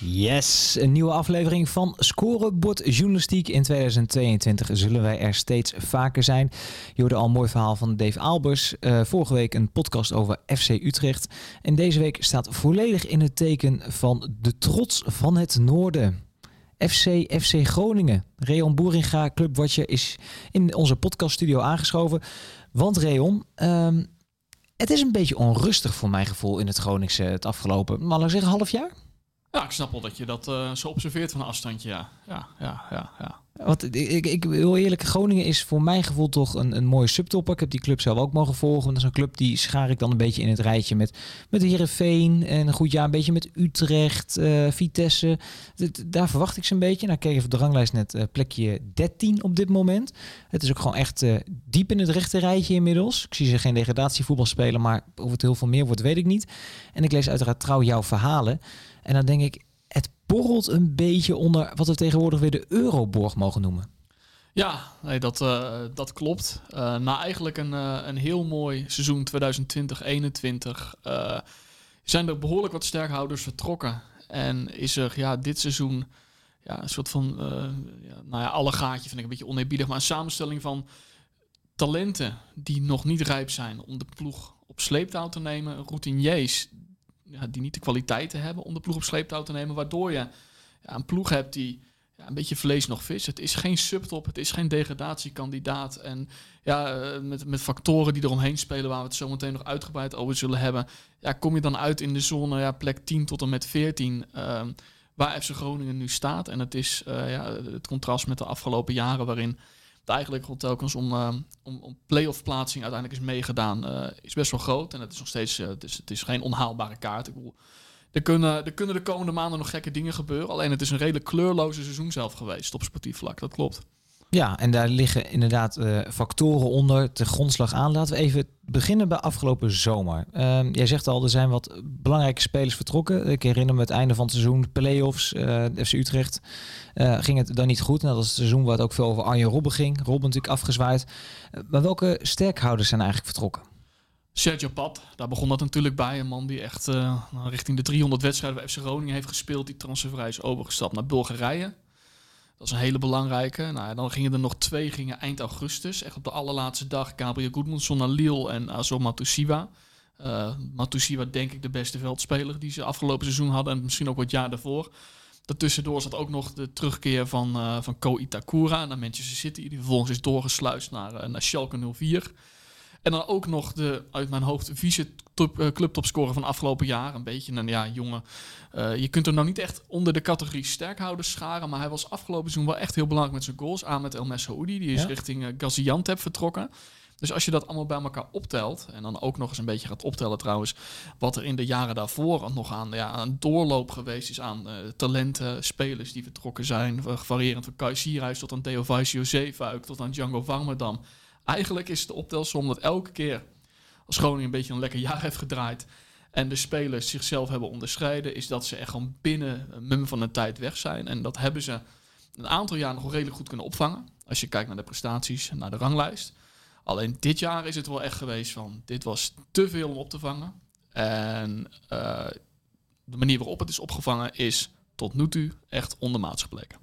Yes, een nieuwe aflevering van Scorebord Journalistiek. In 2022 zullen wij er steeds vaker zijn. Je hoorde al een mooi verhaal van Dave Albers. Uh, vorige week een podcast over FC Utrecht. En deze week staat volledig in het teken van de trots van het noorden. FC, FC Groningen. Reon Boeringa, clubwatcher, is in onze podcaststudio aangeschoven. Want Reon, um, het is een beetje onrustig voor mijn gevoel in het Groningse het afgelopen, maar ik zeggen, half jaar? Ja, ik snap wel dat je dat uh, zo observeert van een afstandje, ja. Ja, ja, ja. Want ik, ik wil eerlijk, Groningen is voor mijn gevoel toch een, een mooie subtopper. Ik heb die club zelf ook mogen volgen. Dat is een club die schaar ik dan een beetje in het rijtje met, met Heerenveen. En een goed jaar een beetje met Utrecht, uh, Vitesse. daar verwacht ik ze een beetje. Nou, kijk even op de ranglijst net uh, plekje 13 op dit moment. Het is ook gewoon echt diep in het rechte rijtje inmiddels. Ik zie ze geen degradatievoetbal spelen, maar of het heel veel meer wordt, weet ik niet. En ik lees uiteraard trouw jouw verhalen. En dan denk ik, het borrelt een beetje onder wat we tegenwoordig weer de Euroborg mogen noemen. Ja, nee, dat, uh, dat klopt. Uh, na eigenlijk een, uh, een heel mooi seizoen 2020-21 zijn er behoorlijk wat sterkhouders vertrokken. En is er ja, dit seizoen ja, een soort van, ja, nou ja, alle gaatje vind ik een beetje oneerbiedig, maar een samenstelling van talenten die nog niet rijp zijn om de ploeg op sleeptouw te nemen. Routiniers die niet de kwaliteiten hebben om de ploeg op sleeptouw te nemen. Waardoor je ja, een ploeg hebt die ja, een beetje vlees nog vis. Het is geen subtop, het is geen degradatiekandidaat. En ja, eh, met, met factoren die eromheen spelen, waar we het zo meteen nog uitgebreid over zullen hebben. Ja, kom je dan uit in de zone ja, plek 10 tot en met 14. Uh, ehm, waar FC Groningen nu staat. En het is uh, ja, het contrast met de afgelopen jaren waarin eigenlijk rond telkens om, uh, om, om play-off plaatsing uiteindelijk is meegedaan, uh, is best wel groot. En het is nog steeds, uh, het, is, het is geen onhaalbare kaart. Ik bedoel, er kunnen, er kunnen de komende maanden nog gekke dingen gebeuren. Alleen het is een redelijk kleurloze seizoen zelf geweest op sportief vlak. Dat klopt. Ja, en daar liggen inderdaad factoren onder te grondslag aan. Laten we even beginnen bij afgelopen zomer. Uh, jij zegt al, er zijn wat belangrijke spelers vertrokken. Ik herinner me het einde van het seizoen, play-offs, uh, FC Utrecht. Uh, ging het dan niet goed? Nou, dat was het seizoen waar het ook veel over Arjen Robben ging. Robben natuurlijk afgezwaaid. maar welke sterkhouders zijn eigenlijk vertrokken? Sergio Pat, daar begon dat natuurlijk bij. Een man die echt richting de 300 wedstrijden bij FC Groningen heeft gespeeld. Die transfervrij is overgestapt naar Bulgarije. Dat is een hele belangrijke. Nou, dan gingen er nog twee gingen eind augustus. Echt op de allerlaatste dag. Gabriel Goodmanson naar Lille en Azo Matusiwa. Uh, Matusiwa denk ik de beste veldspeler die ze afgelopen seizoen hadden. En misschien ook wat jaar daarvoor. Daartussendoor zat ook nog de terugkeer van, uh, van Ko Itakura naar Manchester City. Die vervolgens is doorgesluist naar, uh, naar Schalke 04. En dan ook nog de, uit mijn hoofd, vice top, uh, clubtopscorer van afgelopen jaar. Een beetje een ja, jongen. Uh, je kunt hem nou niet echt onder de categorie sterkhouders scharen. Maar hij was afgelopen seizoen wel echt heel belangrijk met zijn goals. Aan met El Meshoudi. Die is ja? richting uh, Gaziantep vertrokken. Dus als je dat allemaal bij elkaar optelt, en dan ook nog eens een beetje gaat optellen trouwens, wat er in de jaren daarvoor nog aan ja, een doorloop geweest is aan uh, talenten, spelers die vertrokken zijn, variërend van Kai Sierhuis tot aan Theo Vaisio Zeefuik, tot aan Django Warmerdam. Eigenlijk is de optelsom dat elke keer als Groningen een beetje een lekker jaar heeft gedraaid en de spelers zichzelf hebben onderscheiden, is dat ze echt gewoon binnen een mum van de tijd weg zijn. En dat hebben ze een aantal jaar nog redelijk goed kunnen opvangen. Als je kijkt naar de prestaties, naar de ranglijst. Alleen dit jaar is het wel echt geweest van, dit was te veel om op te vangen. En uh, de manier waarop het is opgevangen is tot nu toe echt ondermaats gebleken.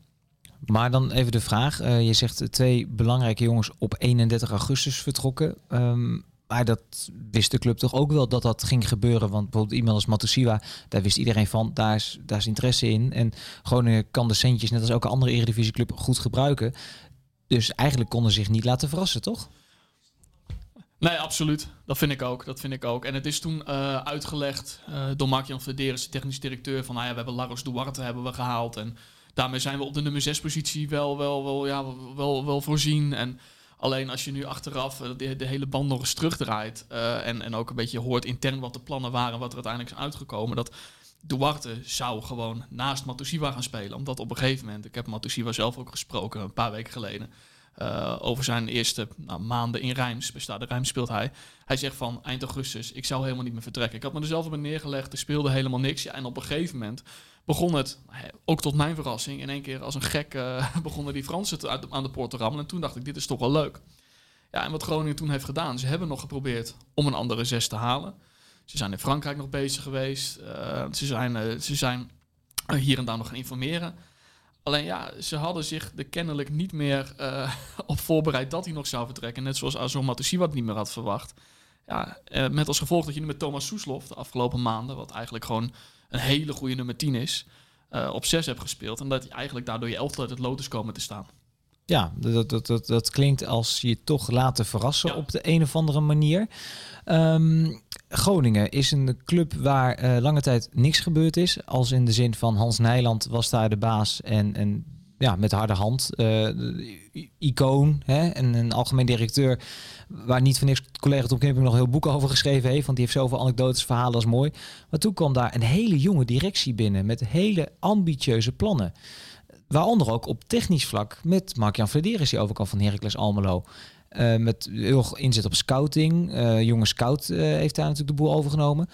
Maar dan even de vraag. Uh, je zegt twee belangrijke jongens op 31 augustus vertrokken. Um, maar dat wist de club toch ook wel dat dat ging gebeuren. Want bijvoorbeeld iemand als Matusiwa, daar wist iedereen van, daar is, daar interesse in. En Groningen kan de centjes, net als elke andere eredivisieclub, goed gebruiken. Dus eigenlijk konden ze zich niet laten verrassen, toch? Nee, absoluut. Dat vind ik ook. Dat vind ik ook. En het is toen uh, uitgelegd uh, door Mark-Jan Verderes, de technisch directeur, van nou ja, we hebben Laros Duarte hebben we gehaald. En daarmee zijn we op de nummer 6 positie wel, wel, wel, ja, wel, wel voorzien. En alleen als je nu achteraf eh, de, de hele band nog eens terugdraait uh, en, en ook een beetje hoort intern wat de plannen waren, wat er uiteindelijk is uitgekomen, dat Duarte zou gewoon naast Matusiwa gaan spelen. Omdat op een gegeven moment, ik heb Matusiwa zelf ook gesproken een paar weken geleden. Uh, over zijn eerste nou, maanden in Rijms, bestaat de Rijms speelt hij. Hij zegt van eind augustus, ik zou helemaal niet meer vertrekken. Ik had me er zelf op neergelegd, er speelde helemaal niks. Ja, en op een gegeven moment begon het, ook tot mijn verrassing, in één keer als een gek uh, begonnen die Fransen aan de poort te rammelen. En toen dacht ik, dit is toch wel leuk. Ja, en wat Groningen toen heeft gedaan, ze hebben nog geprobeerd om een andere zes te halen. Ze zijn in Frankrijk nog bezig geweest. Uh, ze zijn, ze zijn hier en daar nog gaan informeren. Alleen ja, ze hadden zich er kennelijk niet meer uh, op voorbereid dat hij nog zou vertrekken. Net zoals Azor Matusiwa het niet meer had verwacht. Ja, uh, met als gevolg dat je nu met Thomas Soeslof de afgelopen maanden, wat eigenlijk gewoon een hele goede nummer 10 is, uh, op 6 hebt gespeeld. En dat je eigenlijk daardoor je elftal uit het lotus komen te staan. Ja, dat, dat, dat, dat klinkt als je toch laten verrassen ja. op de een of andere manier. Um, Groningen is een club waar uh, lange tijd niks gebeurd is. Als in de zin van Hans Nijland was daar de baas en, en ja, met harde hand. Uh, icoon hè? en een algemeen directeur waar niet van niks collega Tom Knipping nog heel boek over geschreven heeft. Want die heeft zoveel anekdotes, verhalen als mooi. Maar toen kwam daar een hele jonge directie binnen met hele ambitieuze plannen. Waaronder ook op technisch vlak met Mark-Jan Flederis, die overkant van Heracles Almelo. Uh, met heel inzet op scouting. Uh, jonge scout uh, heeft daar natuurlijk de boel overgenomen.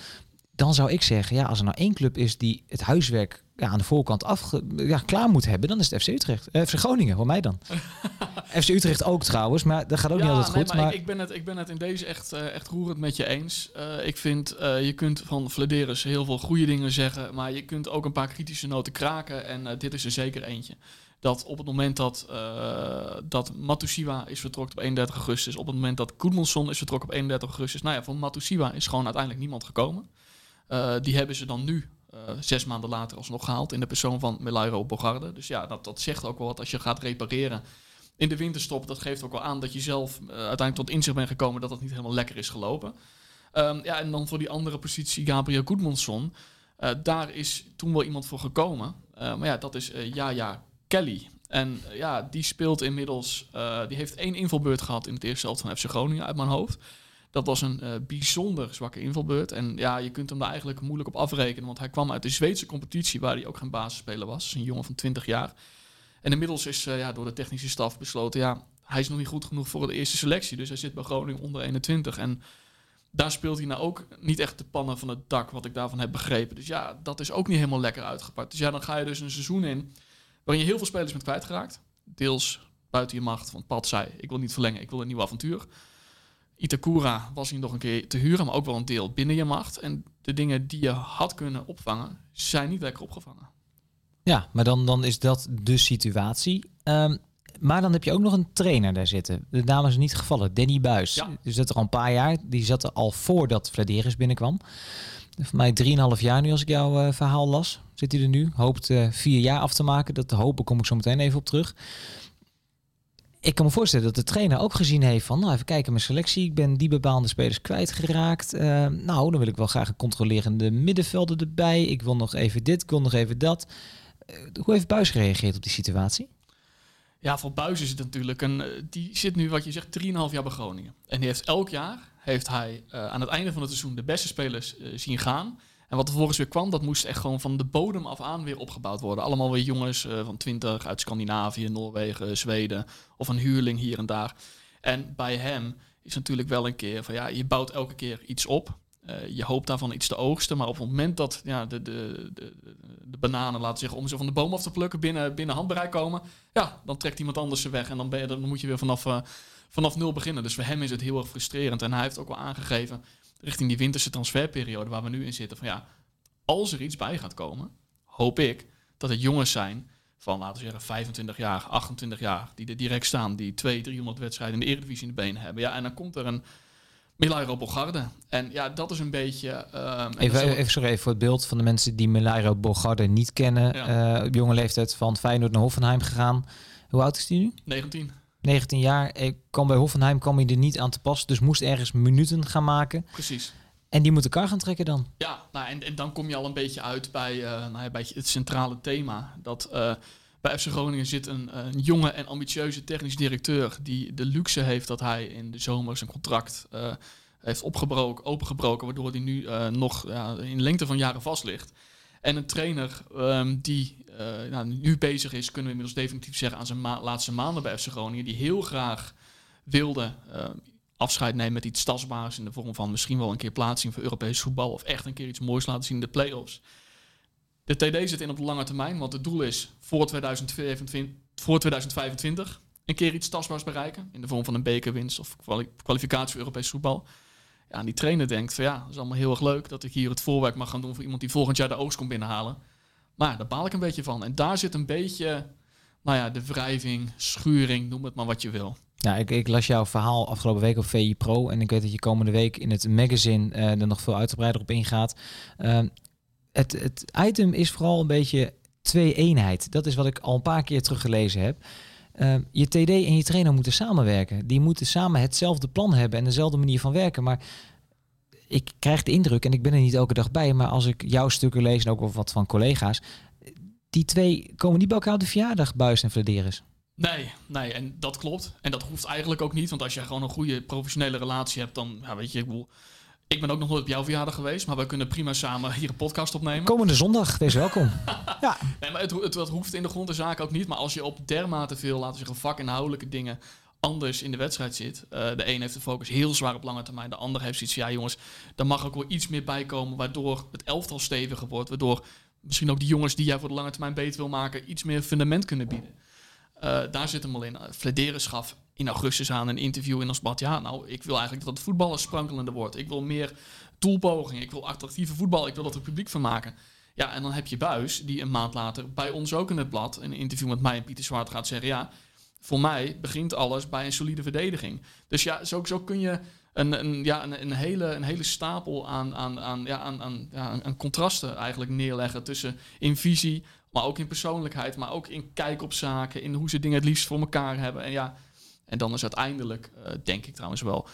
Dan zou ik zeggen, ja, als er nou één club is die het huiswerk ja, aan de voorkant af, ja, klaar moet hebben, dan is het FC Utrecht. FC Groningen, voor mij dan. FC Utrecht ook trouwens, maar dat gaat ook ja, niet altijd nee, goed. Maar, Maar, ik, ik, ben het, ik ben het in deze echt, echt roerend met je eens. ik vind, je kunt van Flederis heel veel goede dingen zeggen, maar je kunt ook een paar kritische noten kraken. En dit is er zeker eentje dat op het moment dat, dat Matusiwa is vertrokken op 31 augustus, op het moment dat Goedmanson is vertrokken op 31 augustus, nou ja, van Matusiwa is gewoon uiteindelijk niemand gekomen. Die hebben ze dan nu, uh, zes maanden later, alsnog gehaald in de persoon van Melairo Bogarde. Dus ja, dat, dat zegt ook wel wat als je gaat repareren in de winterstop. Dat geeft ook wel aan dat je zelf uiteindelijk tot inzicht bent gekomen dat het niet helemaal lekker is gelopen. Um, ja, en dan voor die andere positie, Gabriel Goedmanson, daar is toen wel iemand voor gekomen. maar ja, dat is ja, ja. Kelly. En ja, die speelt inmiddels. Die heeft één invalbeurt gehad in het eerste helft van FC Groningen uit mijn hoofd. Dat was een uh, bijzonder zwakke invalbeurt. En ja, je kunt hem daar eigenlijk moeilijk op afrekenen. Want hij kwam uit de Zweedse competitie, waar hij ook geen basisspeler was. Een jongen van 20 jaar. En inmiddels is ja, door de technische staf besloten. Ja, hij is nog niet goed genoeg voor de eerste selectie. Dus hij zit bij Groningen onder 21. En daar speelt hij nou ook niet echt de pannen van het dak, wat ik daarvan heb begrepen. Dus ja, dat is ook niet helemaal lekker uitgepakt. Dus ja, dan ga je dus een seizoen in waarin je heel veel spelers bent kwijtgeraakt. Deels buiten je macht, want Pat zei, ik wil niet verlengen, ik wil een nieuw avontuur. Itakura was hier nog een keer te huren, maar ook wel een deel binnen je macht. En de dingen die je had kunnen opvangen, zijn niet lekker opgevangen. Ja, maar dan, dan is dat de situatie. Um, maar dan heb je ook nog een trainer daar zitten. De naam is niet gevallen, Danny Buis. Ja. Die zat er al een paar jaar. Die zat er al voordat Vladeris binnenkwam. Voor mij 3,5 jaar nu als ik jouw uh, verhaal las. Zit hij er nu. Hoopt uh, vier jaar af te maken. Dat hopen kom ik zo meteen even op terug. Ik kan me voorstellen dat de trainer ook gezien heeft van... nou, even kijken mijn selectie. Ik ben die bepaalde spelers kwijtgeraakt. Uh, nou, dan wil ik wel graag een controlerende middenvelder erbij. Ik wil nog even dit, ik wil nog even dat. hoe heeft Buis gereageerd op die situatie? Ja, voor Buis is het natuurlijk een... Die zit nu, wat je zegt, 3,5 jaar bij Groningen. En die heeft elk jaar heeft hij aan het einde van het seizoen de beste spelers zien gaan. En wat er vervolgens weer kwam, dat moest echt gewoon van de bodem af aan weer opgebouwd worden. Allemaal weer jongens uh, van 20 uit Scandinavië, Noorwegen, Zweden of een huurling hier en daar. En bij hem is natuurlijk wel een keer van ja, je bouwt elke keer iets op. Uh, je hoopt daarvan iets te oogsten, maar op het moment dat ja, de, de, de, de bananen, laten zeggen, om ze van de boom af te plukken, binnen, binnen handbereik komen, ja, dan trekt iemand anders ze weg en dan, ben je, dan moet je weer vanaf, uh, vanaf nul beginnen. Dus voor hem is het heel erg frustrerend. En hij heeft ook wel aangegeven, richting die winterse transferperiode waar we nu in zitten, van ja, als er iets bij gaat komen, hoop ik dat het jongens zijn van, laten we zeggen, 25 jaar, 28 jaar, die er direct staan, die 200, 300 wedstrijden in de Eredivisie in de benen hebben. Ja, en dan komt er een Milairo Bogarde. En ja, dat is een beetje... Um, even, even, sorry, even voor het beeld van de mensen die Milairo Bogarde niet kennen. Ja. Uh, jonge leeftijd van Feyenoord naar Hoffenheim gegaan. Hoe oud is die nu? 19. 19 jaar. Ik kwam bij Hoffenheim, kwam hij er niet aan te pas. Dus moest ergens minuten gaan maken. Precies. En die moet elkaar gaan trekken dan? Ja, nou, en, en dan kom je al een beetje uit bij, uh, nou ja, bij het centrale thema. Dat uh, bij FC Groningen zit een, een, jonge en ambitieuze technisch directeur... die de luxe heeft dat hij in de zomer zijn contract uh, heeft opgebroken, opengebroken... waardoor hij nu nog ja, in lengte van jaren vast ligt. En een trainer ehm, die eh, nou, nu bezig is, kunnen we inmiddels definitief zeggen, aan zijn laatste maanden bij FC Groningen. Die heel graag wilde ehm, afscheid nemen met iets tastbaars in de vorm van misschien wel een keer plaatsing voor Europees voetbal. Of echt een keer iets moois laten zien in de play-offs. De TD zit in op de lange termijn, want het doel is voor 2025, voor 2025 een keer iets tastbaars bereiken. In de vorm van een bekerwinst of kwalificatie voor Europees voetbal. Ja, die trainer denkt van ja, dat is allemaal heel erg leuk dat ik hier het voorwerk mag gaan doen voor iemand die volgend jaar de oogst komt binnenhalen. Maar daar baal ik een beetje van. En daar zit een beetje, nou ja, de wrijving, schuring, noem het maar wat je wil. Ja, ik, ik, las jouw verhaal afgelopen week op VI Pro. En ik weet dat je komende week in het magazine uh, er nog veel uitgebreider op ingaat. Uh, het, het item is vooral een beetje twee eenheid. Dat is wat ik al een paar keer teruggelezen heb. Uh, je TD en je trainer moeten samenwerken. Die moeten samen hetzelfde plan hebben en dezelfde manier van werken. Maar ik krijg de indruk, en ik ben er niet elke dag bij, maar als ik jouw stukken lees en ook wat van collega's, die twee komen niet bij elkaar op de verjaardag, Buis en Flederis. Nee, nee, en dat klopt. En dat hoeft eigenlijk ook niet, want als je gewoon een goede professionele relatie hebt, dan, ja, weet je, ik bedoel, ik ben ook nog nooit op jouw verjaardag geweest, maar we kunnen prima samen hier een podcast opnemen. Komende zondag, wees welkom. ja. Nee, maar het, het, het, hoeft in de grond de zaak ook niet. Maar als je op dermate veel, laten we zeggen, vakinhoudelijke dingen anders in de wedstrijd zit. Uh, de een heeft de focus heel zwaar op lange termijn. De ander heeft zoiets ja jongens, daar mag ook wel iets meer bij komen. Waardoor het elftal steviger wordt. Waardoor misschien ook die jongens die jij voor de lange termijn beter wil maken, iets meer fundament kunnen bieden. Uh, daar zit hem al in. Flederen schaf in augustus aan een interview in ons bad. Ja, nou, ik wil eigenlijk dat het voetballen sprankelender wordt. Ik wil meer doelpogingen. Ik wil attractieve voetbal. Ik wil dat er publiek van maken. Ja, en dan heb je Buis, die een maand later bij ons ook in het blad, een interview met mij en Pieter Zwart, gaat zeggen: Ja, voor mij begint alles bij een solide verdediging. Dus ja, zo, zo kun je een, een, ja, een, een, hele, een hele stapel aan, aan, aan, ja, aan, aan, ja, aan contrasten eigenlijk neerleggen tussen in visie, maar ook in persoonlijkheid, maar ook in kijk op zaken, in hoe ze dingen het liefst voor elkaar hebben. En ja, en dan is uiteindelijk, uh, denk ik trouwens wel,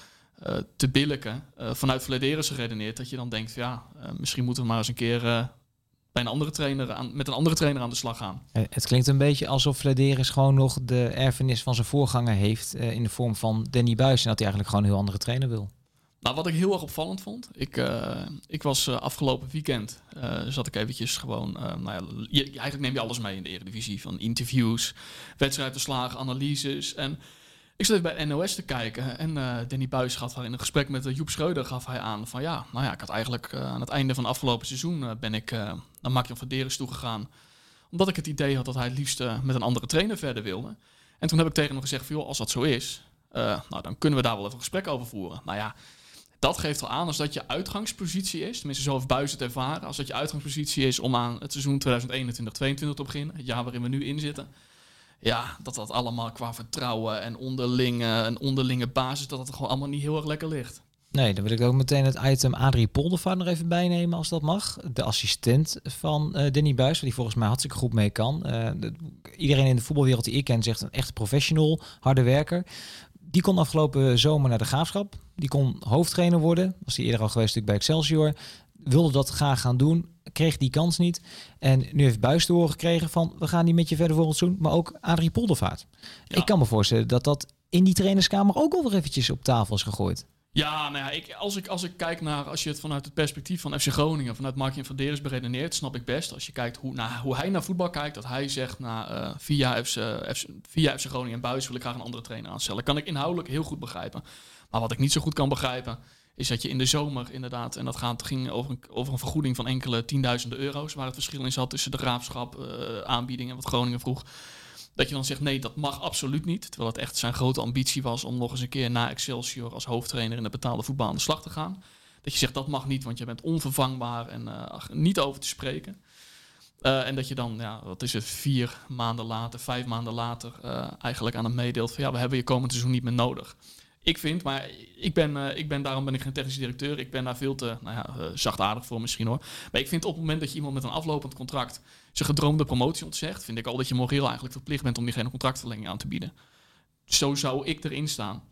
uh, te billijken, uh, vanuit Vlederen geredeneerd, dat je dan denkt, ja, misschien moeten we maar eens een keer bij een andere trainer aan, met een andere trainer aan de slag gaan. Het klinkt een beetje alsof Flederis gewoon nog de erfenis van zijn voorganger heeft in de vorm van Danny Buis en dat hij eigenlijk gewoon een heel andere trainer wil. Nou, wat ik heel erg opvallend vond, ik, uh, ik was uh, afgelopen weekend, uh, zat ik eventjes gewoon, nou ja, je, eigenlijk neem je alles mee in de Eredivisie, van interviews, wedstrijdverslagen, analyses en ik zat even bij NOS te kijken en uh, Danny Buis gaf in een gesprek met uh, Joep Schreuder gaf hij aan van ja, nou ja, ik had eigenlijk uh, aan het einde van het afgelopen seizoen ben ik naar Mark-Jan van Deres toegegaan. Omdat ik het idee had dat hij het liefst met een andere trainer verder wilde. En toen heb ik tegen hem gezegd van joh, als dat zo is, nou dan kunnen we daar wel even een gesprek over voeren. Nou ja, dat geeft al aan als dat je uitgangspositie is, tenminste zo heeft Buis het ervaren, als dat je uitgangspositie is om aan het seizoen 2021-2022 te beginnen, het jaar waarin we nu in zitten ja, dat dat allemaal qua vertrouwen en onderlinge, een onderlinge basis, dat het gewoon allemaal niet heel erg lekker ligt. Nee, dan wil ik ook meteen het item Adrie Poldervaart nog even bijnemen als dat mag. De assistent van uh, Danny Buis, die volgens mij hartstikke goed mee kan. De, iedereen in de voetbalwereld die ik ken zegt een echt professional, harde werker. Die kon afgelopen zomer naar de graafschap. Die kon hoofdtrainer worden. Was hij eerder al geweest bij Excelsior. Wilde dat graag gaan doen kreeg die kans niet. En nu heeft Buis te horen gekregen van... we gaan niet met je verder volgend seizoen, maar ook Adrie Poldervaart. Ik kan me voorstellen dat dat in die trainerskamer ook al weer eventjes op tafel is gegooid. Ja, nou ja, ik, als, ik, als ik kijk naar, als je het vanuit het perspectief van FC Groningen, vanuit Mark van Deres beredeneert, snap ik best. Als je kijkt hoe, naar, hoe hij naar voetbal kijkt, dat hij zegt, na, uh, via, FC, FC, via FC Groningen en Buis wil ik graag een andere trainer aanstellen. Kan ik inhoudelijk heel goed begrijpen. Maar wat ik niet zo goed kan begrijpen, is dat je in de zomer inderdaad, en dat gaat, ging over een, over een vergoeding van enkele tienduizenden euro's, waar het verschil in zat tussen de raafschap, uh, aanbiedingen, wat Groningen vroeg. Dat je dan zegt, nee, dat mag absoluut niet. Terwijl het echt zijn grote ambitie was om nog eens een keer na Excelsior als hoofdtrainer in de betaalde voetbal aan de slag te gaan. Dat je zegt, dat mag niet, want je bent onvervangbaar en uh, niet over te spreken. Uh, en dat je dan, ja, wat is het, vier maanden later, vijf maanden later, eigenlijk aan hem meedeelt van ja, we hebben je komend seizoen niet meer nodig. Ik vind, maar ik ben, uh, ik ben, daarom ben ik geen technisch directeur. Ik ben daar veel te nou ja, uh, zachtaardig voor misschien hoor. Maar ik vind op het moment dat je iemand met een aflopend contract zijn gedroomde promotie ontzegt, vind ik al dat je moreel eigenlijk verplicht bent om diegene contractverlenging aan te bieden. Zo zou ik erin staan.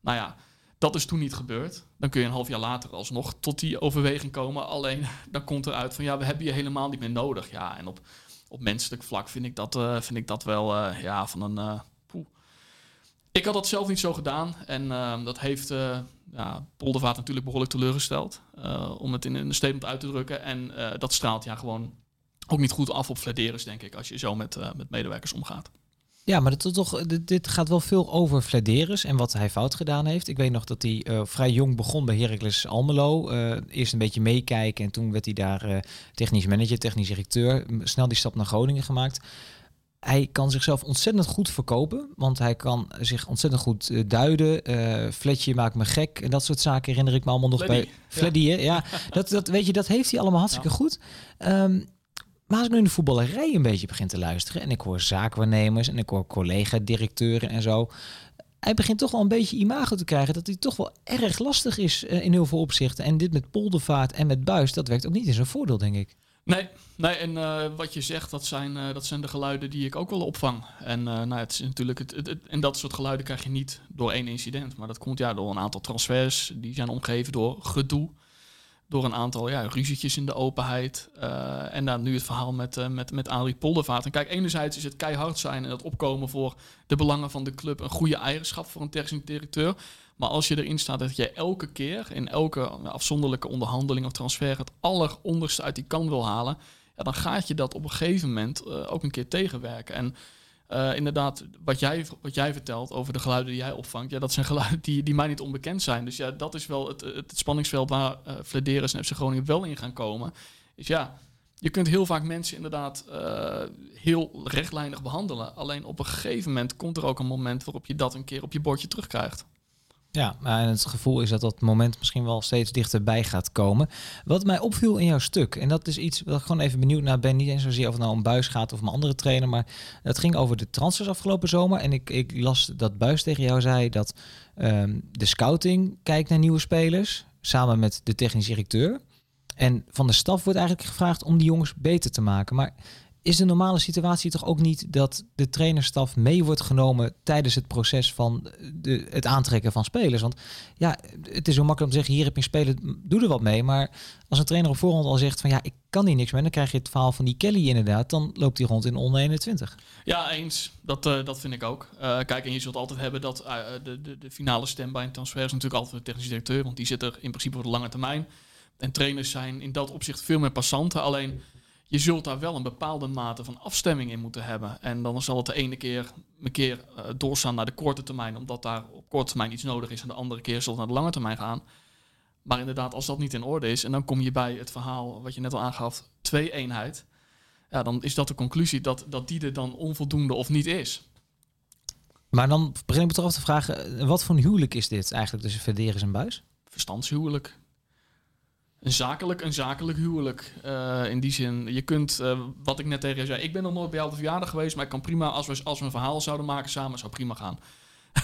Nou ja, dat is toen niet gebeurd. Dan kun je een half jaar later alsnog tot die overweging komen. Alleen dan komt eruit van ja, we hebben je helemaal niet meer nodig. Ja, en op, op menselijk vlak vind ik dat, uh, vind ik dat wel ja, van een ik had dat zelf niet zo gedaan. En uh, dat heeft uh, ja, Poldervaart natuurlijk behoorlijk teleurgesteld. Uh, om het in een statement uit te drukken. En dat straalt ja gewoon ook niet goed af op Flederis, denk ik, als je zo met, met medewerkers omgaat. Ja, maar dat, toch, dit, gaat wel veel over Flederis en wat hij fout gedaan heeft. Ik weet nog dat hij vrij jong begon bij Heracles Almelo. Eerst een beetje meekijken en toen werd hij daar technisch manager, technisch directeur. Snel die stap naar Groningen gemaakt. Hij kan zichzelf ontzettend goed verkopen, want hij kan zich ontzettend goed duiden. Fletje maakt me gek en dat soort zaken herinner ik me allemaal nog Fleddy, bij Fleddy. Ja, ja dat, dat, weet je, dat heeft hij allemaal hartstikke ja. goed. Um, maar als ik nu in de voetballerij een beetje begin te luisteren en ik hoor zaakwaarnemers en ik hoor collega-directeuren en zo, hij begint toch wel een beetje imago te krijgen dat hij toch wel erg lastig is uh, in heel veel opzichten. En dit met poldervaart en met buis, dat werkt ook niet in zijn voordeel, denk ik. Nee, nee en uh, wat je zegt, dat zijn, uh, dat zijn de geluiden die ik ook wel opvang. En nou, het is natuurlijk het, het, en dat soort geluiden krijg je niet door één incident, maar dat komt ja door een aantal transfers die zijn omgeven door gedoe door een aantal ja, ruzietjes in de openheid. En dan nu het verhaal met, met, met Poldervaart. En kijk, enerzijds is het keihard zijn en het opkomen voor de belangen van de club een goede eigenschap voor een technisch directeur. Maar als je erin staat dat je elke keer in elke afzonderlijke onderhandeling of transfer het alleronderste uit die kan wil halen, ja, dan gaat je dat op een gegeven moment uh, ook een keer tegenwerken. En uh, inderdaad, wat jij, wat jij vertelt over de geluiden die jij opvangt, ja, dat zijn geluiden die, die mij niet onbekend zijn. Dus ja, dat is wel het, het, spanningsveld waar uh, en FC Groningen wel in gaan komen. Is ja, je kunt heel vaak mensen inderdaad heel rechtlijnig behandelen. Alleen op een gegeven moment komt er ook een moment waarop je dat een keer op je bordje terugkrijgt. Ja, en het gevoel is dat dat moment misschien wel steeds dichterbij gaat komen. Wat mij opviel in jouw stuk, en dat is iets wat ik gewoon even benieuwd naar ben, niet eens zozeer of het nou om Buis gaat of een andere trainer, maar het ging over de transfers afgelopen zomer. En ik, ik las dat Buis tegen jou zei dat um, de scouting kijkt naar nieuwe spelers, samen met de technisch directeur. En van de staf wordt eigenlijk gevraagd om die jongens beter te maken. Maar is de normale situatie toch ook niet dat de trainerstaf mee wordt genomen tijdens het proces van de, het aantrekken van spelers? Want ja, het is zo makkelijk om te zeggen, hier heb je een speler, doe er wat mee. Maar als een trainer op voorhand al zegt van ja, ik kan hier niks mee, dan krijg je het verhaal van die Kelly inderdaad, dan loopt hij rond in onder 21. Ja, eens. Dat, uh, dat vind ik ook. Uh, kijk, en je zult altijd hebben dat uh, de, de, de finale stem bij een transfer is natuurlijk altijd de technische directeur, want die zit er in principe voor de lange termijn. En trainers zijn in dat opzicht veel meer passanten. Alleen je zult daar wel een bepaalde mate van afstemming in moeten hebben. En dan zal het de ene keer een keer uh, doorstaan naar de korte termijn, omdat daar op korte termijn iets nodig is, en de andere keer zal het naar de lange termijn gaan. Maar inderdaad, als dat niet in orde is, en dan kom je bij het verhaal wat je net al aangaf, twee eenheid, ja, dan is dat de conclusie dat, dat die er dan onvoldoende of niet is. Maar dan begin ik me toch af te vragen, wat voor een huwelijk is dit eigenlijk tussen Verderes en Buis? Verstandshuwelijk een zakelijk, een zakelijk huwelijk. Uh, in die zin, je kunt, uh, wat ik net tegen je zei, ik ben nog nooit bij jou de verjaardag geweest, maar ik kan prima, als we, als we een verhaal zouden maken samen, zou prima gaan.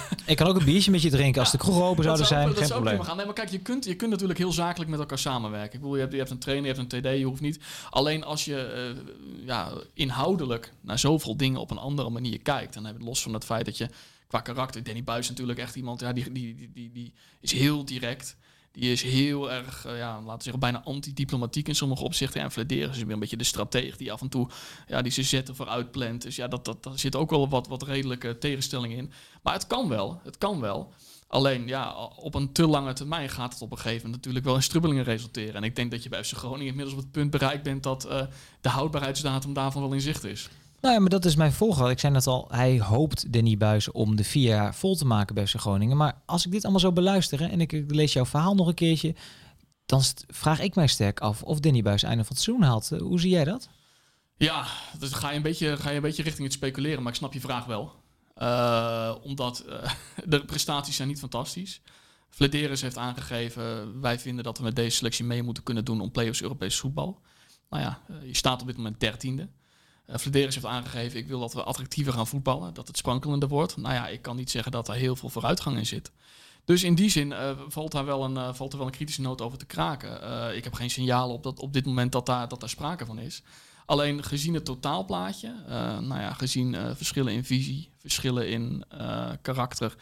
Ik kan ook een biertje met je drinken als de kroeg open zouden zou, zijn. Dat geen zou probleem. prima gaan. Nee, maar kijk, je kunt, je kunt natuurlijk heel zakelijk met elkaar samenwerken. Ik bedoel, je hebt, je hebt een trainer, je hebt een TD, je hoeft niet. Alleen als je uh, ja, inhoudelijk naar zoveel dingen op een andere manier kijkt, dan heb je los van het feit dat je qua karakter, Danny Buis natuurlijk echt iemand, ja, die, die, die, die, die is heel direct. Die is heel erg, uh, ja, laten we zeggen, bijna antidiplomatiek in sommige opzichten. En Vladeren is weer een beetje de strateeg die af en toe ja, die ze zetten vooruit plant. Dus ja, dat, dat, daar zit ook wel wat, wat redelijke tegenstellingen in. Maar het kan wel, het kan wel. Alleen ja, op een te lange termijn gaat het op een gegeven moment natuurlijk wel in strubbelingen resulteren. En ik denk dat je bij FC Groningen inmiddels op het punt bereikt bent dat uh, de houdbaarheidsdatum daarvan wel in zicht is. Nou ja, maar dat is mijn volger. Ik zei net al, hij hoopt Danny Buis om de vier jaar vol te maken bij FC Groningen. Maar als ik dit allemaal zo beluisteren en ik, lees jouw verhaal nog een keertje, dan vraag ik mij sterk af of Danny Buis einde van het seizoen haalt. Hoe zie jij dat? Ja, dus ga je een beetje, ga je een beetje richting het speculeren, maar ik snap je vraag wel. Uh, omdat uh, de prestaties zijn niet fantastisch. Flederis heeft aangegeven, wij vinden dat we met deze selectie mee moeten kunnen doen om play-offs Europees voetbal. Nou ja, je staat op dit moment dertiende. Uh, Flederis heeft aangegeven, ik wil dat we attractiever gaan voetballen, dat het sprankelender wordt. Nou ja, ik kan niet zeggen dat er heel veel vooruitgang in zit. Dus in die zin uh, valt, daar wel een, uh, valt er wel een kritische noot over te kraken. Ik heb geen signalen op, dat, op dit moment dat daar, dat daar sprake van is. Alleen gezien het totaalplaatje, nou ja, gezien verschillen in visie, verschillen in karakter...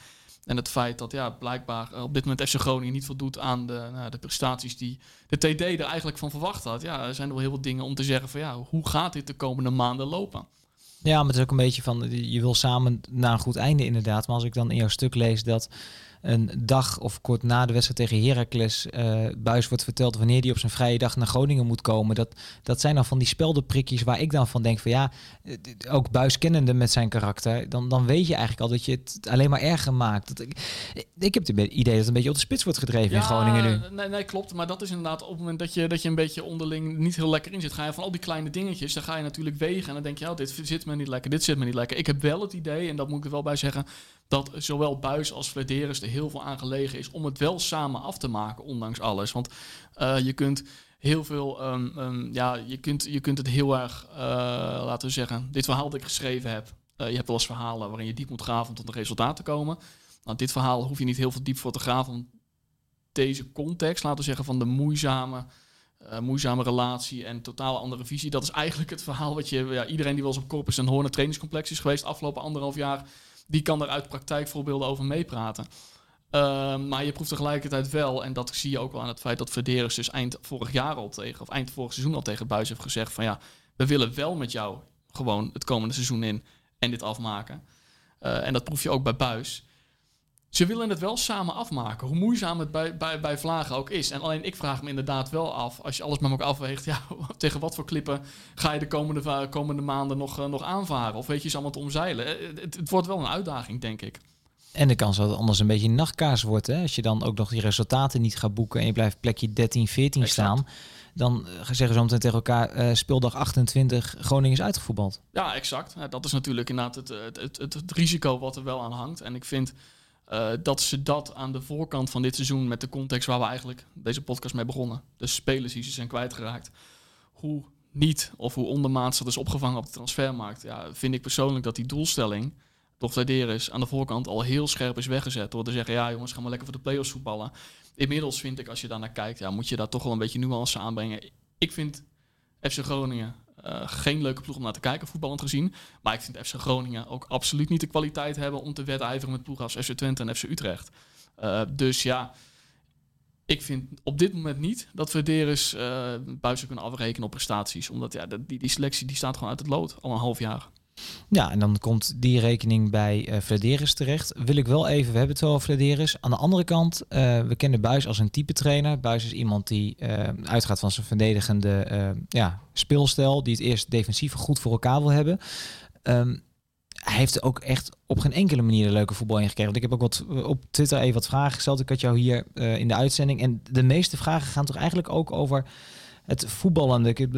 En het feit dat ja, blijkbaar op dit moment FC Groningen niet voldoet aan de, nou, de prestaties die de TD er eigenlijk van verwacht had. Ja, er zijn wel heel veel dingen om te zeggen van ja, hoe gaat dit de komende maanden lopen? Ja, maar het is ook een beetje van, je wil samen naar een goed einde inderdaad. Maar als ik dan in jouw stuk lees dat een dag of kort na de wedstrijd tegen Heracles uh, Buis wordt verteld wanneer hij op zijn vrije dag naar Groningen moet komen. Dat, dat zijn dan van die speldenprikjes waar ik dan van denk van ja, ook Buis kennende met zijn karakter, dan, dan weet je eigenlijk al dat je het alleen maar erger maakt. Dat ik, ik heb het idee dat het een beetje op de spits wordt gedreven in Groningen nu. Nee, nee, klopt. Maar dat is inderdaad op het moment dat je, dat je een beetje onderling niet heel lekker in zit, ga je van al die kleine dingetjes, dan ga je natuurlijk wegen en dan denk je, oh, dit zit me niet lekker, dit zit me niet lekker. Ik heb wel het idee, en dat moet ik er wel bij zeggen, dat zowel Buis als Flederis er heel veel aan gelegen is om het wel samen af te maken, ondanks alles. Want uh, je kunt heel veel, um, um, ja, je kunt, je kunt het heel erg, uh, laten we zeggen, dit verhaal dat ik geschreven heb. Uh, je hebt wel eens verhalen waarin je diep moet graven om tot een resultaat te komen. Nou, dit verhaal hoef je niet heel veel diep voor te graven. Want deze context, laten we zeggen, van de moeizame, moeizame relatie en totaal andere visie. Dat is eigenlijk het verhaal wat je, ja, iedereen die wel eens op Corpus en Hoorn trainingscomplex is geweest afgelopen anderhalf jaar, die kan er uit praktijkvoorbeelden over meepraten. Uh, maar je proeft tegelijkertijd wel, en dat zie je ook wel aan het feit dat Verderus dus eind vorig jaar al tegen, of eind vorig seizoen al tegen Buis heeft gezegd van ja, we willen wel met jou gewoon het komende seizoen in en dit afmaken. Uh, en dat proef je ook bij Buis. Ze willen het wel samen afmaken, hoe moeizaam het bij, bij, bij Vlagen ook is. En alleen ik vraag me inderdaad wel af, als je alles met elkaar afweegt, tegen wat voor klippen ga je de komende, komende maanden nog, uh, nog aanvaren? Of weet je ze allemaal te omzeilen? Het, het wordt wel een uitdaging, denk ik. En de kans dat het anders een beetje een nachtkaas wordt. Hè? Als je dan ook nog die resultaten niet gaat boeken en je blijft plekje 13, 14 exact. staan. Dan zeggen ze meteen tegen elkaar, uh, speeldag 28, Groningen is uitgevoetbald. Ja, exact. Dat is natuurlijk inderdaad het, het, het, het, het risico wat er wel aan hangt. En ik vind uh, dat ze dat aan de voorkant van dit seizoen, met de context waar we eigenlijk deze podcast mee begonnen, de spelers die ze zijn kwijtgeraakt, hoe niet of hoe ondermaats dat is opgevangen op de transfermarkt, ja, vind ik persoonlijk dat die doelstelling door Vladeris aan de voorkant al heel scherp is weggezet. Door te zeggen, ja jongens, gaan we lekker voor de play-offs voetballen. Inmiddels vind ik, als je daar naar kijkt, ja, moet je daar toch wel een beetje nuance aanbrengen. Ik vind FC Groningen uh, geen leuke ploeg om naar te kijken, voetballend gezien. Maar ik vind FC Groningen ook absoluut niet de kwaliteit hebben om te wedijveren met ploegen als FC Twente en FC Utrecht. Uh, dus ja, ik vind op dit moment niet dat we Deres uh, buizen kunnen afrekenen op prestaties. Omdat ja, die, die selectie die staat gewoon uit het lood al een half jaar. Ja, en dan komt die rekening bij uh, Vladeris terecht. Wil ik wel even, we hebben het wel over Vladeris. Aan de andere kant, uh, we kennen Buis als een type trainer. Buis is iemand die uh, uitgaat van zijn verdedigende ja, speelstijl. Die het eerst defensief goed voor elkaar wil hebben. Um, hij heeft ook echt op geen enkele manier een leuke voetbal ingekregen. Want ik heb ook wat op Twitter even wat vragen gesteld. Ik had jou hier in de uitzending. En de meeste vragen gaan toch eigenlijk ook over het voetballende. Ik heb,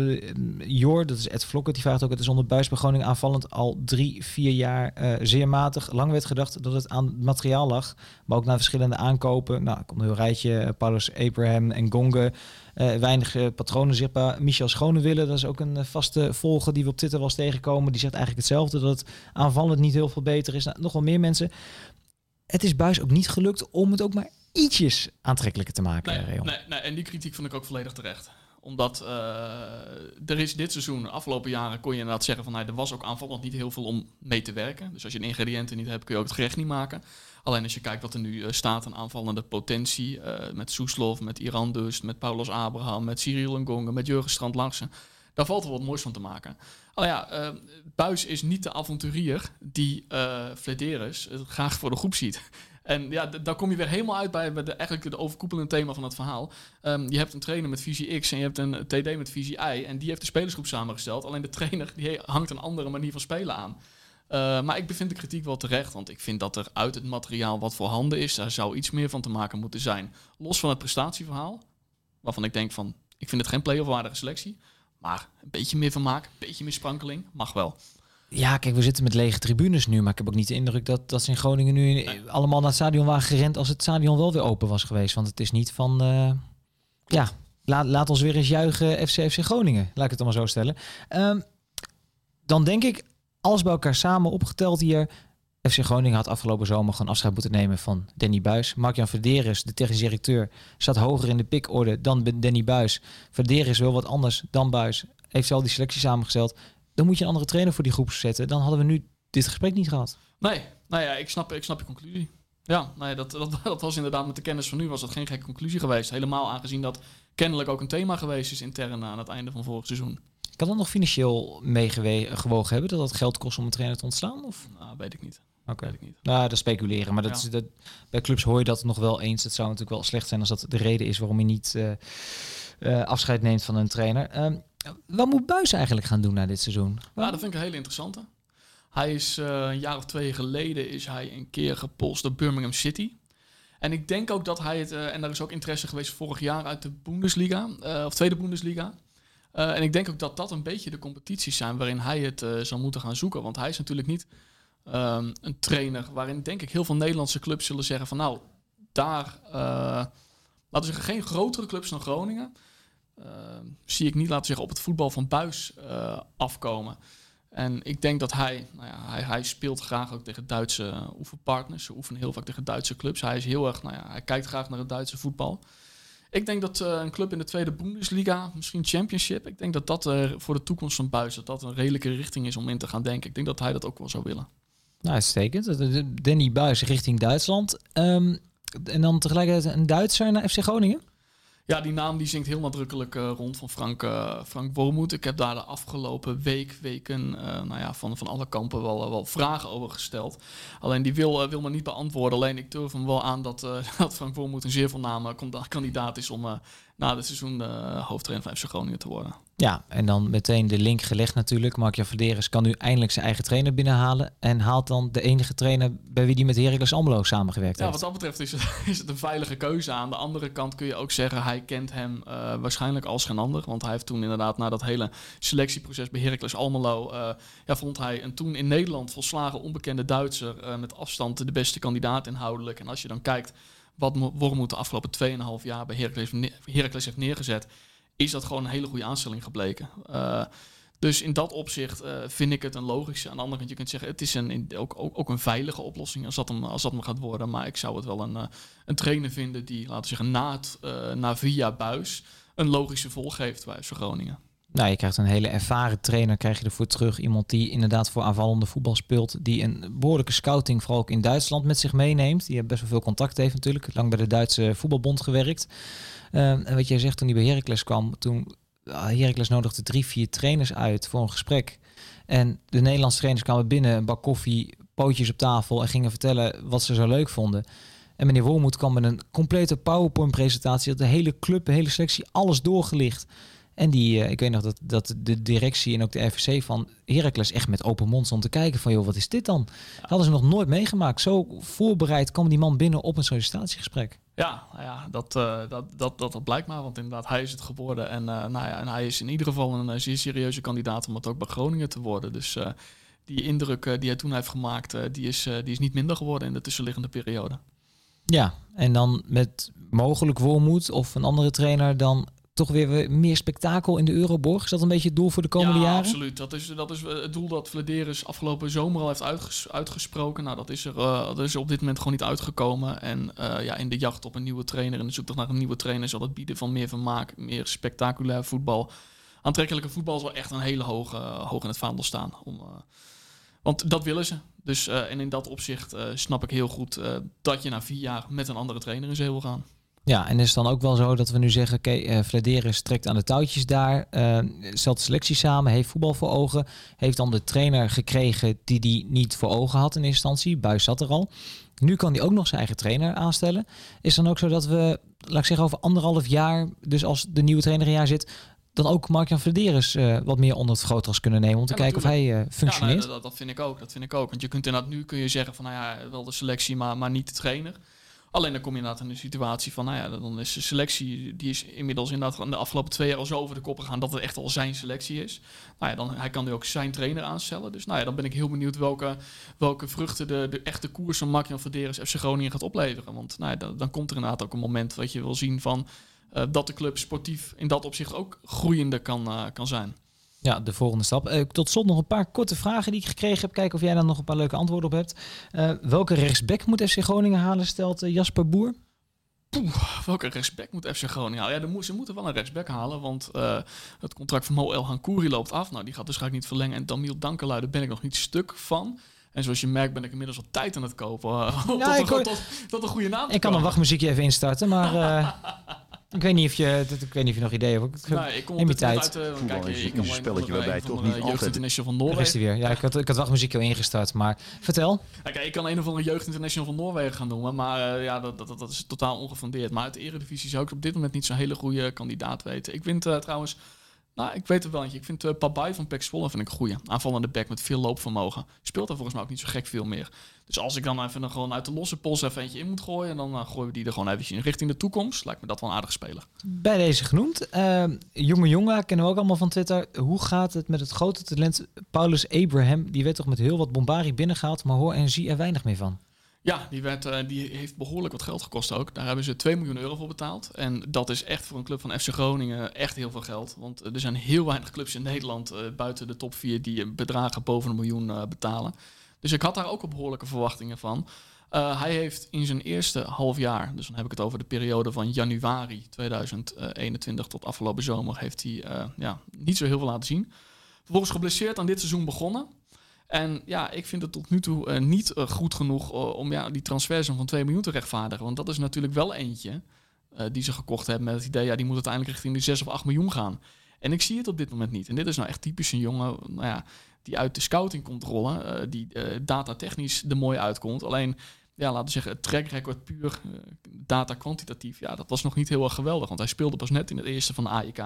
Jor, dat is Ed Vlokker, die vraagt ook... het is onder Buis aanvallend al drie, vier jaar uh, zeer matig. Lang werd gedacht dat het aan het materiaal lag. Maar ook naar verschillende aankopen. Nou, komt een heel rijtje. Paulus Abraham en Gonge. Uh, weinig uh, patronen zichtbaar. Michel Schonewille, dat is ook een vaste volger die we op Twitter was tegenkomen. Die zegt eigenlijk hetzelfde, dat het aanvallend niet heel veel beter is. Nou, nog wel meer mensen. Het is Buis ook niet gelukt om het ook maar ietsjes aantrekkelijker te maken. Nee, nee, nee, en die kritiek vond ik ook volledig terecht omdat uh, er is dit seizoen, afgelopen jaren, kon je inderdaad zeggen van nou, er was ook aanvallend niet heel veel om mee te werken. Dus als je de ingrediënten niet hebt, kun je ook het gerecht niet maken. Alleen als je kijkt wat er nu uh, staat aan aanvallende potentie, uh, met Soeslof, met Iran Dust, met Paulus Abraham, met Cyril Ngonga, met Jurgen Strand Larsen. Daar valt wel wat moois van te maken. Oh ja, Buis is niet de avonturier die uh, graag voor de groep ziet. En ja, daar kom je weer helemaal uit bij, bij de, eigenlijk de overkoepelende thema van het verhaal. Um, je hebt een trainer met visie X en je hebt een TD met visie Y. En die heeft de spelersgroep samengesteld. Alleen de trainer die hangt een andere manier van spelen aan. Uh, maar ik bevind de kritiek wel terecht, want ik vind dat er uit het materiaal wat voorhanden is, daar zou iets meer van te maken moeten zijn. Los van het prestatieverhaal, waarvan ik denk van, ik vind het geen play-off waardige selectie. Maar een beetje meer maken, een beetje meer sprankeling, mag wel. Ja, kijk, we zitten met lege tribunes nu, maar ik heb ook niet de indruk dat, dat ze in Groningen nu allemaal naar het stadion waren gerend als het stadion wel weer open was geweest. Want het is niet van, uh, ja, laat, laat ons weer eens juichen FC FC Groningen, laat ik het maar zo stellen. Um, dan denk ik, alles bij elkaar samen opgeteld hier, FC Groningen had afgelopen zomer gewoon afscheid moeten nemen van Danny Buis. Mark-Jan Verderes, de technisch directeur, staat hoger in de pikorde dan Danny Buis. Verderes wil wat anders dan Buis. Heeft zelf die selectie samengesteld dan moet je een andere trainer voor die groep zetten. Dan hadden we nu dit gesprek niet gehad. Nee, nou ja, ik snap, ik snap je conclusie. Ja, nee, dat, dat, dat was inderdaad met de kennis van nu was dat geen gekke conclusie geweest. Helemaal aangezien dat kennelijk ook een thema geweest is intern aan het einde van vorig seizoen. Kan dat nog financieel meegewogen hebben dat dat geld kost om een trainer te ontslaan? Of? Nou, weet ik niet. Oké. Weet ik niet. Nou, dat speculeren. Maar dat Ja. is, dat, bij clubs hoor je dat nog wel eens. Het zou natuurlijk wel slecht zijn als dat de reden is waarom je niet eh, eh, afscheid neemt van een trainer. Ehm, wat moet Buis eigenlijk gaan doen na dit seizoen? Ja, dat vind ik een hele interessante. Hij is eh, een jaar of twee geleden is hij een keer gepolst door Birmingham City. En ik denk ook dat hij het, eh, en daar is ook interesse geweest vorig jaar uit de Bundesliga, eh, of tweede Bundesliga. En ik denk ook dat dat een beetje de competities zijn waarin hij het zal moeten gaan zoeken. Want hij is natuurlijk niet ehm, een trainer waarin denk ik heel veel Nederlandse clubs zullen zeggen van nou, daar, laten we geen grotere clubs dan Groningen. Eh, zie ik niet, laten zeggen, op het voetbal van Buis eh, afkomen. En ik denk dat hij, nou ja, hij, hij speelt graag ook tegen Duitse eh, oefenpartners. Ze oefenen heel vaak tegen Duitse clubs. Hij is heel erg, nou ja, hij kijkt graag naar het Duitse voetbal. Ik denk dat eh, een club in de tweede Bundesliga, misschien Championship, ik denk dat dat voor de toekomst van Buis, dat dat een redelijke richting is om in te gaan denken. Ik denk dat hij dat ook wel zou willen. Nou, uitstekend. Danny Buis richting Duitsland. Ehm, en dan tegelijkertijd een Duitser naar FC Groningen? Ja, die naam die zingt heel nadrukkelijk eh, rond van Frank, eh Frank Wormoed. Ik heb daar de afgelopen week, weken, eh, nou ja, van, van alle kampen wel, wel vragen over gesteld. Alleen die wil, wil me niet beantwoorden. Alleen ik durf hem wel aan dat, dat Frank Wormoed een zeer voorname kandidaat is om na dit seizoen hoofdtrainer van FC Groningen te worden. Ja, en dan meteen de link gelegd natuurlijk. Mark-Jan Verderes kan nu eindelijk zijn eigen trainer binnenhalen. En haalt dan de enige trainer bij wie die met Heracles Almelo samengewerkt Ja, heeft. wat dat betreft is het, is het een veilige keuze. Aan de andere kant kun je ook zeggen, hij kent hem eh, waarschijnlijk als geen ander. Want hij heeft toen inderdaad na dat hele selectieproces bij Heracles Almelo... eh, ja, vond hij een toen in Nederland volslagen onbekende Duitser... eh, met afstand de beste kandidaat inhoudelijk. En als je dan kijkt wat Mo- Wormoed de afgelopen 2,5 jaar bij Heracles, Heracles heeft neergezet... is dat gewoon een hele goede aanstelling gebleken. Eh, dus in dat opzicht eh, vind ik het een logische. Aan de andere kant, je kunt zeggen, het is een, ook, ook, een veilige oplossing als dat, hem, als dat gaat worden. Maar ik zou het wel een, eh, een trainer vinden die, laten we zeggen, na, het, na via Buis een logische volg geeft bij Groningen. Nou, je krijgt een hele ervaren trainer, krijg je ervoor terug. Iemand die inderdaad voor aanvallende voetbal speelt. Die een behoorlijke scouting, vooral ook in Duitsland, met zich meeneemt. Die best wel veel contact heeft natuurlijk. Lang bij de Duitse voetbalbond gewerkt. Ehm, en wat jij zegt, toen hij bij Heracles kwam, toen ah, Heracles nodigde drie, vier trainers uit voor een gesprek. En de Nederlandse trainers kwamen binnen, een bak koffie, pootjes op tafel en gingen vertellen wat ze zo leuk vonden. En meneer Wormoed kwam met een complete PowerPoint-presentatie. Dat de hele club, de hele selectie, alles doorgelicht. En die, eh, ik weet nog dat, dat de directie en ook de RVC van Heracles echt met open mond stond te kijken van, joh, wat is dit dan? Dat hadden ze nog nooit meegemaakt. Zo voorbereid kwam die man binnen op een sollicitatiegesprek. Ja, nou ja dat, eh, dat, dat, dat, dat blijkt maar. Want inderdaad, hij is het geworden. En, eh, nou ja, en hij is in ieder geval een zeer serieuze kandidaat om het ook bij Groningen te worden. Dus die indruk die hij toen heeft gemaakt, die, is, die is niet minder geworden in de tussenliggende periode. Ja, en dan met mogelijk Wormoed of een andere trainer dan toch weer meer spektakel in de Euroborg. Is dat een beetje het doel voor de komende ja, jaren? absoluut. Dat is, dat is eh, het doel dat Vladeris afgelopen zomer al heeft uitges- uitgesproken. Nou, dat is, er, eh, dat is er op dit moment gewoon niet uitgekomen. En eh, ja, in de jacht op een nieuwe trainer en de zoektocht naar een nieuwe trainer zal het bieden van meer vermaak, meer spectaculair voetbal. Aantrekkelijke voetbal zal echt een hele hoog, eh, hoog in het vaandel staan. Om, want dat willen ze. Dus, en in dat opzicht snap ik heel goed dat je na vier jaar met een andere trainer in zee wil gaan. Ja, en is het dan ook wel zo dat we nu zeggen, oké, okay, Vladeris trekt aan de touwtjes daar, eh, stelt de selectie samen, heeft voetbal voor ogen, heeft dan de trainer gekregen die die niet voor ogen had in eerste instantie, Buis zat er al. Nu kan hij ook nog zijn eigen trainer aanstellen. Is dan ook zo dat we, laat ik zeggen, over anderhalf jaar, dus als de nieuwe trainer een jaar zit, dan ook Mark-Jan Vladeris uh, wat meer onder het grootgras kunnen nemen om te Ja, kijken of hij uh, functioneert? Ja, nou, dat, dat, vind ik ook. Dat vind ik ook. Want je kunt inderdaad nu kun je zeggen van nou ja, wel de selectie, maar, maar niet de trainer. Alleen dan kom je inderdaad in een situatie van, nou ja, dan is de selectie, die is inmiddels inderdaad in de afgelopen twee jaar al zo over de kop gegaan dat het echt al zijn selectie is. Nou ja, dan hij kan nu ook zijn trainer aanstellen. Dus nou ja, dan ben ik heel benieuwd welke, welke vruchten de, de echte koers van Mark-Jan Verderes FC Groningen gaat opleveren. Want nou ja, dan, komt er inderdaad ook een moment wat je wil zien van uh, dat de club sportief in dat opzicht ook groeiende kan, uh, kan zijn. Ja, de volgende stap. Uh, tot slot nog een paar korte vragen die ik gekregen heb. Kijken of jij daar nog een paar leuke antwoorden op hebt. Uh, welke rechtsback moet FC Groningen halen, stelt uh, Jasper Boer? Poeh, welke rechtsback moet FC Groningen halen? Ja, ze moeten wel een rechtsback halen, want uh, het contract van Mo El Hankouri loopt af. Nou, die gaat dus ga ik niet verlengen. En Damiel Dankelui, daar ben ik nog niet stuk van. En zoals je merkt ben ik inmiddels al tijd aan het kopen. Uh, ja, tot, tot, tot, tot, een goede naam Ik kan een wachtmuziekje even instarten, maar... Uh... Ik weet niet of je, ik weet niet of je nog ideeën hebt. Nee, ik kom op moment tijd. uit... eh, kijk, ik een spelletje waarbij toch van de niet Jeugd altijd- International van Noorwegen. weer. Ja, ik had, ik had wachtmuziek al ingestart, maar vertel. Kijk, ik kan een of andere Jeugd International van Noorwegen gaan noemen, maar eh, ja, dat, dat, dat is totaal ongefundeerd. Maar uit de Eredivisie zou ik op dit moment niet zo'n hele goede kandidaat weten. Ik vind eh, trouwens, nou, ik weet het wel eentje. Ik vind uh, Pabai van Pek Zwolle vind ik een goede. Aanvallende back met veel loopvermogen. Speelt daar volgens mij ook niet zo gek veel meer. Dus als ik dan even dan gewoon uit de losse pols even eentje in moet gooien, dan uh, gooien we die er gewoon eventjes in richting de toekomst. Lijkt me dat wel een aardige speler. Bij deze genoemd. Uh, jonge jongen kennen we ook allemaal van Twitter. Hoe gaat het met het grote talent Paulus Abraham? Die werd toch met heel wat bombarie binnengehaald, maar hoor en zie er weinig meer van. Ja, die, werd, uh, die heeft behoorlijk wat geld gekost ook. Daar hebben ze 2 miljoen euro voor betaald. En dat is echt voor een club van FC Groningen echt heel veel geld. Want er zijn heel weinig clubs in Nederland uh, buiten de top 4 die bedragen boven een miljoen betalen. Dus ik had daar ook al behoorlijke verwachtingen van. Hij heeft in zijn eerste half jaar, dus dan heb ik het over de periode van januari 2021 tot afgelopen zomer, heeft hij ja, niet zo heel veel laten zien. Vervolgens geblesseerd aan dit seizoen begonnen. En ja, ik vind het tot nu toe uh, niet uh, goed genoeg uh, om ja, die transfersom van 2 miljoen te rechtvaardigen. Want dat is natuurlijk wel eentje die ze gekocht hebben met het idee, ja, die moet uiteindelijk richting de 6 of 8 miljoen gaan. En ik zie het op dit moment niet. En dit is nou echt typisch een jongen nou ja, die uit de scouting komt rollen, die datatechnisch er mooi uitkomt. Alleen, ja, laten we zeggen, het track record puur data kwantitatief, ja, dat was nog niet heel erg geweldig. Want hij speelde pas net in het eerste van de AIK.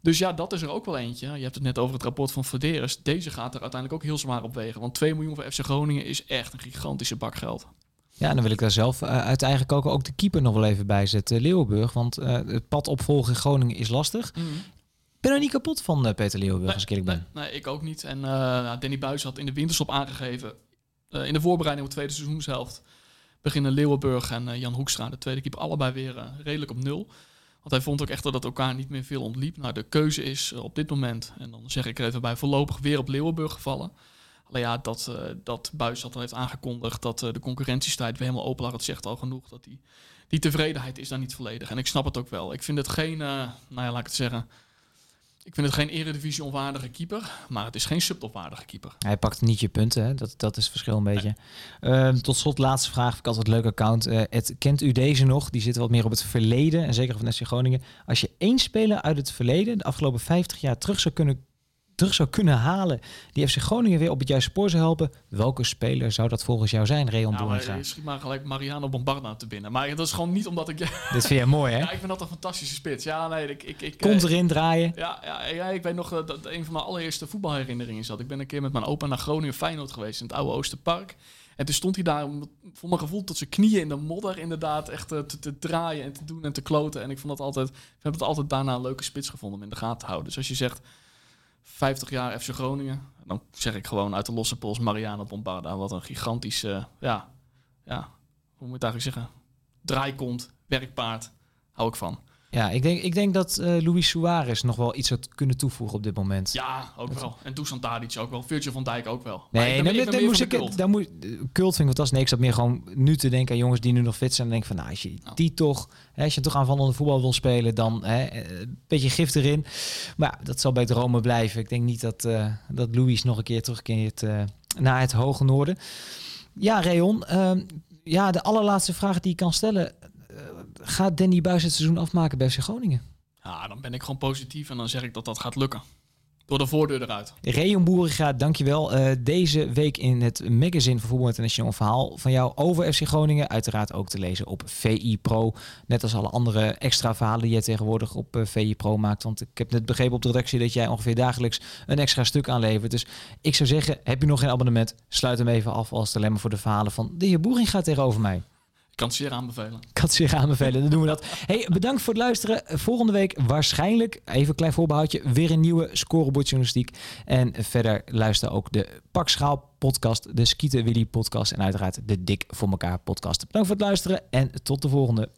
Dus ja, dat is er ook wel eentje. Je hebt het net over het rapport van Verderes. Deze gaat er uiteindelijk ook heel zwaar op wegen. Want 2 miljoen voor FC Groningen is echt een gigantische bak geld. Ja, en dan wil ik daar zelf uh, uit eigen koken ook de keeper nog wel even bij zetten. Leeuwenburg, want uh, het pad opvolgen in Groningen is lastig. Mm. Ik ben er niet kapot van uh, Peter Leeuwenburg, nee, als ik eerlijk ben. Nee, nee, ik ook niet. En nou, Danny Buis had in de winterstop aangegeven... in de voorbereiding op de tweede seizoenshelft... beginnen Leeuwenburg en Jan Hoekstra, de tweede keeper... allebei weer redelijk op nul. Want hij vond ook echt dat elkaar niet meer veel ontliep. Nou, de keuze is op dit moment, en dan zeg ik er even bij, voorlopig weer op Leeuwenburg gevallen. Alleen ja, dat, uh, dat Buis dat al heeft aangekondigd, dat uh, de concurrentiestrijd weer helemaal open lag. Het zegt al genoeg dat die, die tevredenheid is daar niet volledig. En ik snap het ook wel. Ik vind het geen, nou ja, laat ik het zeggen... Ik vind het geen eredivisie onwaardige keeper, maar het is geen subtopwaardige keeper. Hij pakt niet je punten, hè? Dat, dat is het verschil een beetje. Nee. Uh, tot slot, laatste vraag. Vind ik altijd een leuk account. Uh, het, kent u deze nog? Die zit wat meer op het verleden. En zeker van SC Groningen. Als je één speler uit het verleden, de afgelopen 50 jaar, terug zou kunnen, terug zou kunnen halen. die FC Groningen weer op het juiste spoor zou helpen. Welke speler zou dat volgens jou zijn, Reon nou, Boeringa? Je schiet maar gelijk Mariano Bombarda te binnen. Maar dat is gewoon niet omdat ik... Dit vind jij mooi, hè? Ja, ik vind dat een fantastische spits. Ja, nee, ik... ik, ik Komt erin draaien. Ja, ja, ja, ik weet nog dat een van mijn allereerste voetbalherinneringen is dat. Ik ben een keer met mijn opa naar Groningen Feyenoord geweest in het oude Oosterpark. En toen stond hij daar, voor mijn gevoel, tot zijn knieën in de modder inderdaad echt te, te, draaien en te doen en te kloten. En ik vond dat altijd, ik heb het altijd daarna een leuke spits gevonden om in de gaten te houden. Dus als je zegt 50 jaar FC Groningen, dan zeg ik gewoon uit de losse pols Mariano Bombarda. Wat een gigantische, ja, ja, hoe moet je het eigenlijk zeggen? Draaikont, werkpaard, hou ik van. Ja, ik denk, ik denk dat uh, Luis Suarez nog wel iets had kunnen toevoegen op dit moment. Ja, ook dat wel. En Dusan Tadic ook wel. Virgil van Dijk ook wel. Nee, nee, daar moest ik, daar moet, cult vind ik fantastisch. Nee, ik zat meer gewoon nu te denken aan jongens die nu nog fit zijn. En denk van, nou, als je die toch, hè, als je toch aanvallende voetbal wil spelen, dan hè, een beetje gif erin. Maar ja, dat zal bij dromen blijven. Ik denk niet dat, uh, dat Louis nog een keer terugkeert uh, naar het hoge noorden. Ja, Reon. Uh, ja, de allerlaatste vraag die ik kan stellen gaat Danny Buis het seizoen afmaken bij FC Groningen? Ja, dan ben ik gewoon positief en dan zeg ik dat dat gaat lukken. Door de voordeur eruit. Reon Boeriga, dankjewel. Uh, deze week in het magazine van Voetbal International verhaal van jou over FC Groningen. Uiteraard ook te lezen op VI Pro. Net als alle andere extra verhalen die jij tegenwoordig op uh, VI Pro maakt. Want ik heb net begrepen op de redactie dat jij ongeveer dagelijks een extra stuk aanlevert. Dus ik zou zeggen, heb je nog geen abonnement? Sluit hem even af als het alleen maar voor de verhalen van de heer Boeriga tegenover mij. Kan zeer aanbevelen. Kan zeer aanbevelen, dan doen we dat. Hey, bedankt voor het luisteren. Volgende week waarschijnlijk, even een klein voorbehoudje, weer een nieuwe scorebordjournalistiek. En verder luister ook de Pakschaal podcast, de Skieten Willy podcast en uiteraard de Dik voor elkaar podcast. Bedankt voor het luisteren en tot de volgende.